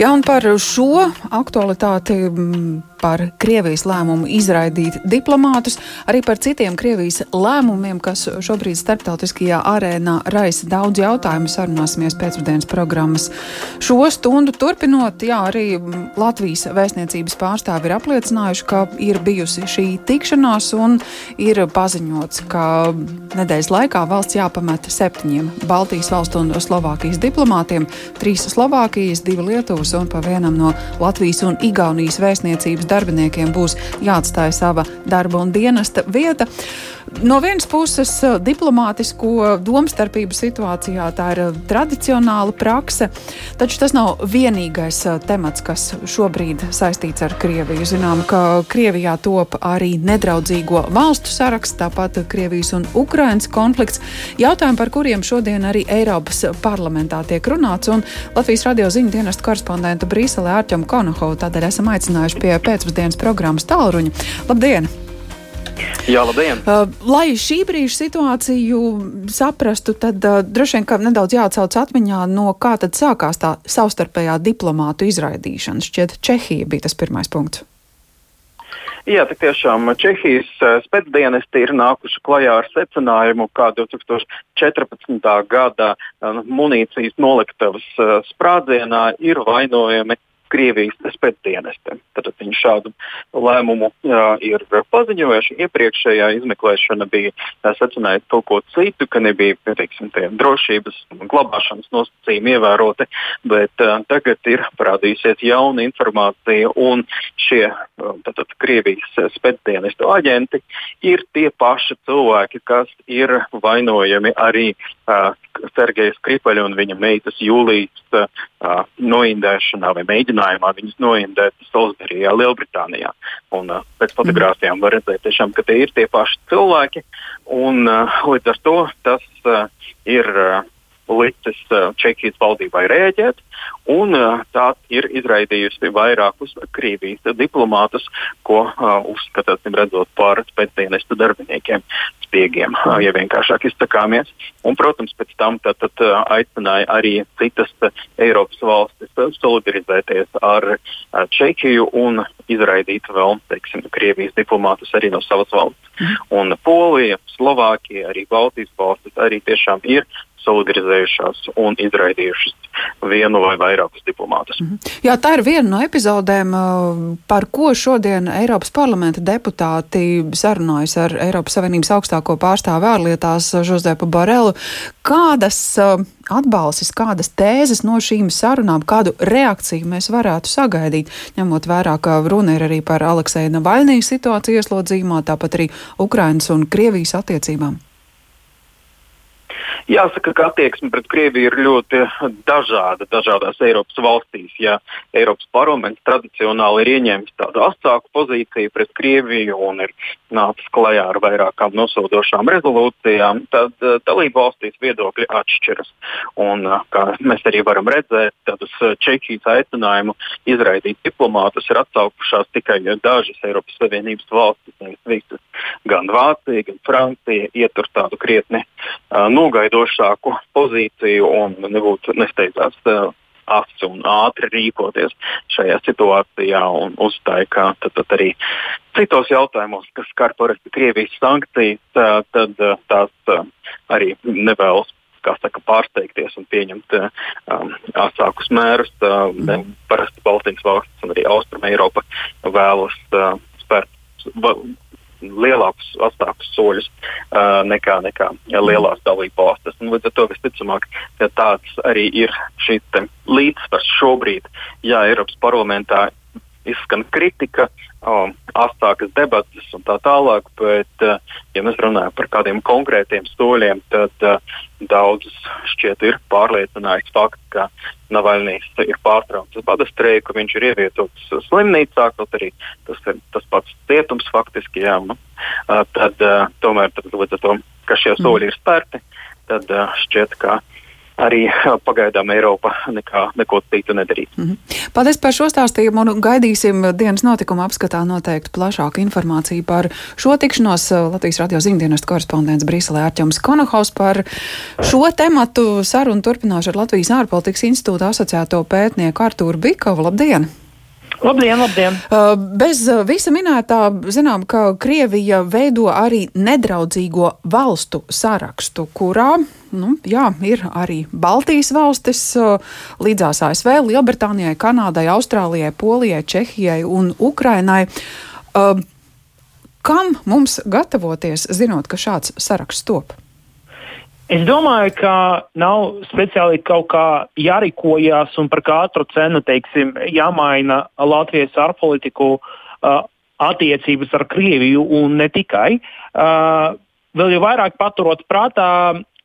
Jā, un par šo aktualitāti, par Krievijas lēmumu izraidīt diplomātus, arī par citiem Krievijas lēmumiem, kas šobrīd starptautiskajā arēnā raisa daudz jautājumu, sarunāsimies pēcpusdienas programmas. Šo stundu turpinot, jā, arī Latvijas vēstniecības pārstāvi ir apliecinājuši, ka ir bijusi šī tikšanās un ir paziņots, ka nedēļas laikā valsts jāpamet septiņiem Baltijas valstu un Slovākijas diplomātiem, trīs Slovākijas, divi Lietuvas un pa vienam no Latvijas un Igaunijas vēstniecības darbiniekiem būs jāatstāj sava darba un dienesta vieta. No vienas puses, eh, diplomātisko domstarpību situācijā tā ir eh, tradicionāla prakse, taču tas nav vienīgais eh, temats, kas šobrīd saistīts ar Krieviju. Zinām, ka Krievijā top arī nedraudzīgo valstu saraksts, tāpat Krievijas un Ukrainas konflikts. Jautājumi, par kuriem šodien arī Eiropas parlamentā tiek runāts, un Latvijas radio ziņu dienestu korespondentu Brīselē Ārķam Konohovu tādēļ esam aicinājuši pie pēcpusdienas programmas tālruņa. Labdien! Jā, labdien! Uh, lai šī brīža situāciju saprastu, tad uh, droši vien, ka nedaudz jāatcauc atmiņā, no kā tad sākās tā savstarpējā diplomātu izraidīšana. Šķiet, Čehija bija tas pirmais punkts. Jā, tik tiešām Čehijas uh, spēcdienesti ir nākuši klajā ar secinājumu, ka 2014. gada munīcijas noliktavas sprādzienā ir vainojami Krievijas spēcdienesti. Tad viņi šādu lēmumu uh, ir paziņojuši. Iepriekšējā izmeklēšana bija secinājusi kaut ko citu, ka nebija teiksim, drošības glabāšanas nosacījumi ievēroti, bet uh, tagad ir parādījusies jauna informācija, un šie tātad, Krievijas spēcdienestu aģenti ir tie paši cilvēki, kas ir vainojami arī uh, Sergeja Skripaļa un viņa meitas Jūlijas uh, noindēšanā vai mēģinājumā viņas noindēt Salisburijā, Lielbritānijā. Un, uh, pēc fotogrāfijām var redzēt, tiešām, ka tie ir tie paši cilvēki. Un, uh, līdz ar to tas uh, ir. Uh, licis Čehijas valdībai rēģēt, un tā ir izraidījusi vairākus Krievijas diplomātus, ko uzskatāsim redzot par spēcdienestu darbiniekiem, spiegiem, ja vienkāršāk izsakāmies. Un, protams, pēc tam tad, tad, aicināja arī citas Eiropas valstis solidarizēties ar Čehiju un izraidīt vēl teiksim, Krievijas diplomātus arī no savas valsts. Mhm. Un Polija, Slovākija, arī Baltijas valstis arī tiešām ir solidarizējušās un izraidījušas vienu vai vairākus diplomātus. Mm -hmm. Jā, tā ir viena no epizodēm, uh, par ko šodien Eiropas parlamenta deputāti sarunājas ar Eiropas Savienības augstāko pārstāvu ārlietās Žozepu Barelu. Kādas uh, atbalstis, kādas tēzes no šīm sarunām, kādu reakciju mēs varētu sagaidīt, ņemot vērā, ka runa ir arī par Alekseja Navaļnijas situāciju ieslodzījumā, tāpat arī Ukrainas un Krievijas attiecībām? Jāsaka, ka attieksme pret Krieviju ir ļoti dažāda dažādās Eiropas valstīs. Ja Eiropas parlaments tradicionāli ir ieņēmis tādu asāku pozīciju pret Krieviju un ir nācis klajā ar vairākām nosodošām rezolūcijām, tad uh, dalību valstīs viedokļi atšķiras. Un, uh, kā mēs arī varam redzēt, tad uz Čehijas aicinājumu izraidīt diplomātus ir atsaukušās tikai dažas Eiropas Savienības valstis, nevis visas. Gan Vācija, gan Francija ietur tādu krietni uh, nogaidošāku pozīciju un nebūtu nesteidzās uh, asi un ātri rīkoties šajā situācijā un uzstāja, ka tad, tad arī citos jautājumos, kas skar parasti Krievijas sankcijas, tad tās arī nevēlas kā saka, pārsteigties un pieņemt um, asākus mērus. Um, parasti Baltijas valstis un arī Austrum Eiropa vēlas uh, spērt lielākus, astākus soļus uh, nekā, nekā lielās dalību valstis. Līdz ar to visticamāk, ka tāds arī ir šis līdzsvars šobrīd, ja Eiropas parlamentā izskan kritika, um, astākas debatas un tā tālāk, bet, uh, ja mēs runājam par kādiem konkrētiem soļiem, tad uh, daudzus šķiet ir pārliecinājis fakts, ka Navaļnijas ir pārtraucis bada streiku, viņš ir ievietots slimnīcā, kaut arī tas ir tas pats cietums faktiski, jā, nu, uh, tad uh, tomēr tad, līdz ar to, ka šie soļi ir spērti, tad uh, šķiet, ka arī pagaidām Eiropa nekā, neko citu nedarīs. Mm -hmm. Paldies par šo stāstījumu un gaidīsim dienas notikuma apskatā noteikti plašāku informāciju par šo tikšanos. Latvijas radio ziņdienas korespondents Briselē Arķems Konohaus par šo tematu sarunu turpināšu ar Latvijas ārpolitikas institūta asociēto pētnieku Artūru Bikovu. Labdien! Labdien, labdien! Uh, bez uh, visa minētā, zinām, ka Krievija veido arī nedraudzīgo valstu sarakstu, kurā nu, jā, ir arī Baltijas valstis, uh, līdzās ASV, Lielbritānijai, Kanādai, Austrālijai, Polijai, Čehijai un Ukrainai. Kam mums gatavoties, zinot, ka šāds saraksts top? Es domāju, ka nav speciāli kaut kā jārīkojas un par katru cenu teiksim, jāmaina Latvijas ārpolitiku uh, attiecības ar Krieviju un ne tikai. Uh, vēl jau vairāk paturot prātā,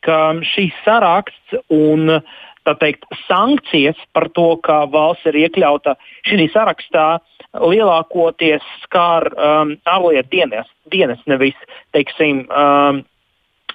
ka šīs saraksts un teikt, sankcijas par to, ka valsts ir iekļauta šī sarakstā, lielākoties skar um, ārlietu dienas, dienas, nevis teiksim, um,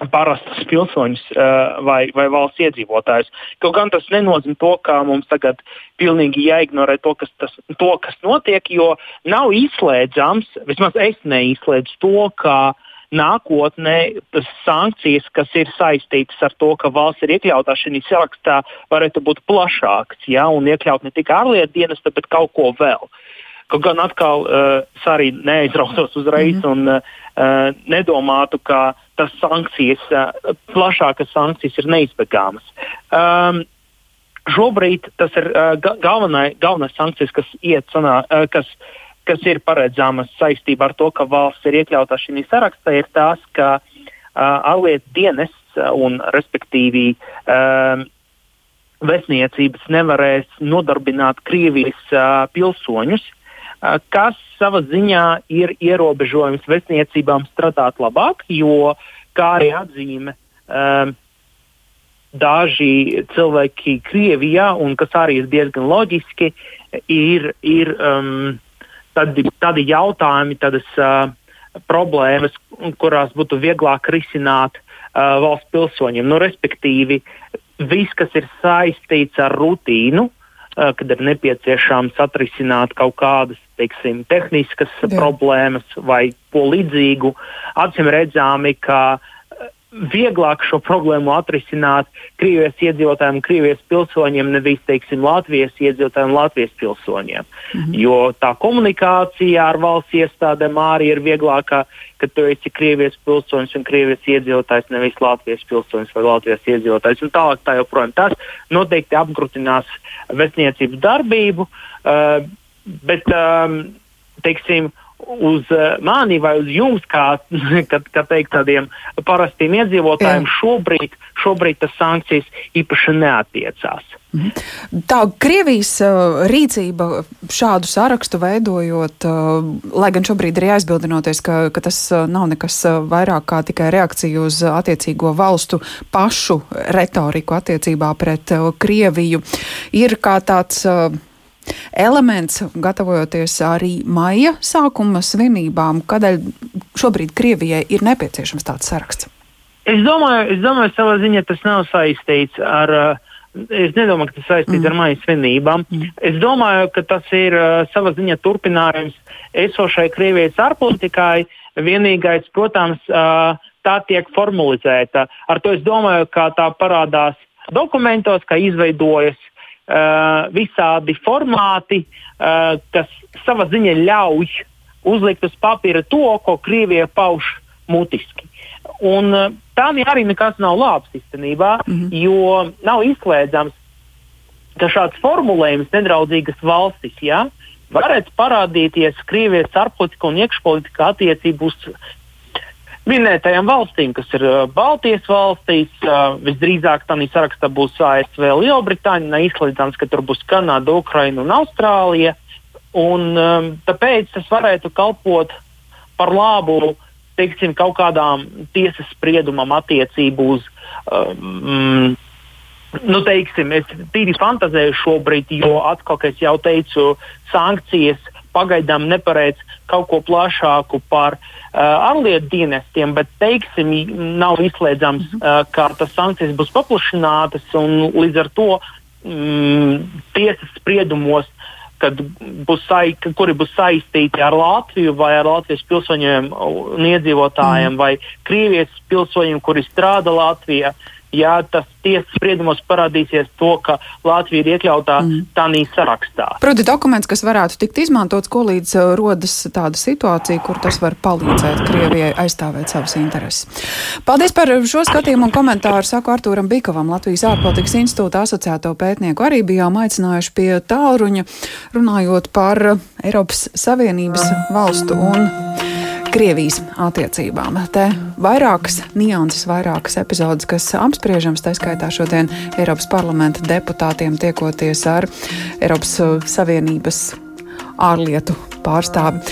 parastus pilsoņus uh, vai, vai valsts iedzīvotājus. Kaut gan tas nenozīmē to, ka mums tagad pilnīgi jāignorē to, kas, tas, to, kas notiek, jo nav izslēdzams, vismaz es neizslēdzu to, ka nākotnē sankcijas, kas ir saistītas ar to, ka valsts ir iekļautā šajā sarakstā, varētu būt plašākas ja, un iekļaut ne tikai ārlietu dienestu, bet kaut ko vēl. Kaut gan atkal uh, es arī neaizrautos uzreiz mm -hmm. un uh, nedomātu, ka tas sankcijas, uh, plašākas sankcijas ir neizbēgamas. Um, šobrīd tas ir uh, galvenai, galvenais sankcijas, kas, iet, sanā, uh, kas, kas ir paredzamas saistībā ar to, ka valsts ir iekļautā šajā sarakstā, ir tās, ka uh, ārlietu dienests un respektīvi uh, vēstniecības nevarēs nodarbināt Krievijas uh, pilsoņus, kas savā ziņā ir ierobežojums vēstniecībām strādāt labāk, jo kā arī atzīme um, daži cilvēki Krievijā, un kas arī ir diezgan loģiski, ir, ir um, tādi, tādi jautājumi, tādas uh, problēmas, kurās būtu vieglāk risināt uh, valsts pilsoņiem. Nu, respektīvi, viss, kas ir saistīts ar rutīnu, kad ir nepieciešams atrisināt kaut kādas teiksim, tehniskas Jā. problēmas vai ko līdzīgu, acīm redzami, ka vieglāk šo problēmu atrisināt Krievijas iedzīvotājiem, Krievijas pilsoņiem, nevis, teiksim, Latvijas iedzīvotājiem, Latvijas pilsoņiem. -hmm. Jo tā komunikācija ar valsts iestādēm arī ir vieglākā, kad tu esi Krievijas pilsonis un Krievijas iedzīvotājs, nevis Latvijas pilsonis vai Latvijas iedzīvotājs. Un tālāk tā joprojām tas noteikti apgrūtinās vēstniecības darbību, uh, bet, um, teiksim, uz eh, mani vai uz jums, kā, kā, kā teikt, tādiem parastiem iedzīvotājiem, šobrīd, šobrīd tas sankcijas īpaši neatiecās. Mhm. Tā Krievijas uh, rīcība šādu sarakstu veidojot, uh, lai gan šobrīd ir aizbildinoties, ka, ka tas nav nekas vairāk kā tikai reakcija uz attiecīgo valstu pašu retoriku attiecībā pret Krieviju, ir kā tāds. Elements, gatavojoties arī maija sākuma svinībām, kādēļ šobrīd Krievijai ir nepieciešams tāds saraksts? Es domāju, es domāju, savā ziņā tas nav saistīts ar. Es nedomāju, ka tas saistīts mm. ar maija svinībām. Mm. Es domāju, ka tas ir uh, savā ziņā turpinājums esošai Krievijas ārpolitikai. Vienīgais, protams, uh, tā tiek formalizēta. Ar to es domāju, ka tā parādās dokumentos, ka izveidojas visādi formāti, uh, kas savā ziņā ļauj uzlikt uz papīra to, ko Krievija pauž mutiski. Un, uh, tā arī nekas nav labs īstenībā, mm -hmm. jo nav izslēdzams, ka šāds formulējums nedraudzīgas valstis ja, varētu parādīties Krievijas ārpolitika un iekšpolitika attiecību uz minētajām valstīm, kas ir Baltijas valstīs. Visdrīzāk tādā sarakstā būs ASV, Lielbritānija, neizslēdzams, ka tur būs Kanāda, Ukraina un Austrālija. Un, tāpēc tas varētu kalpot par labu teiksim, kaut kādām tiesas spriedumam attiecību uz. Um, Nu, teiksim, es tīri fantazēju šobrīd, jo atkal, kā jau teicu, sankcijas pagaidām neparedz kaut ko plašāku par uh, ārlietu dienestiem, bet teiksim, nav izslēdzams, uh, ka tas sankcijas būs paplašinātas un līdz ar to mm, tiesas spriedumos kad būs sai, kuri būs saistīti ar Latviju vai ar Latvijas pilsoņiem un iedzīvotājiem mm. vai Krievijas pilsoņiem, kuri strādā Latvijā. Uh, ja tas tiesas spriedumos parādīsies to, ka Latvija ir iekļautā mm. tādā sarakstā. Proti, dokuments, kas varētu tikt izmantots, ko līdz uh, rodas tāda situācija, kur tas var palīdzēt Krievijai aizstāvēt savas intereses. Paldies par šo skatījumu un komentāru, saku Artūram Bikovam, Latvijas ārpolitikas institūta asociēto pētnieku. Arī bijām aicinājuši pie tālruņa, runājot par Eiropas Savienības valstu un Krievijas attiecībām. Te vairākas nianses, vairākas epizodes, kas apspriežams, tā skaitā šodien Eiropas parlamenta deputātiem tiekoties ar Eiropas Savienības ārlietu pārstāvi.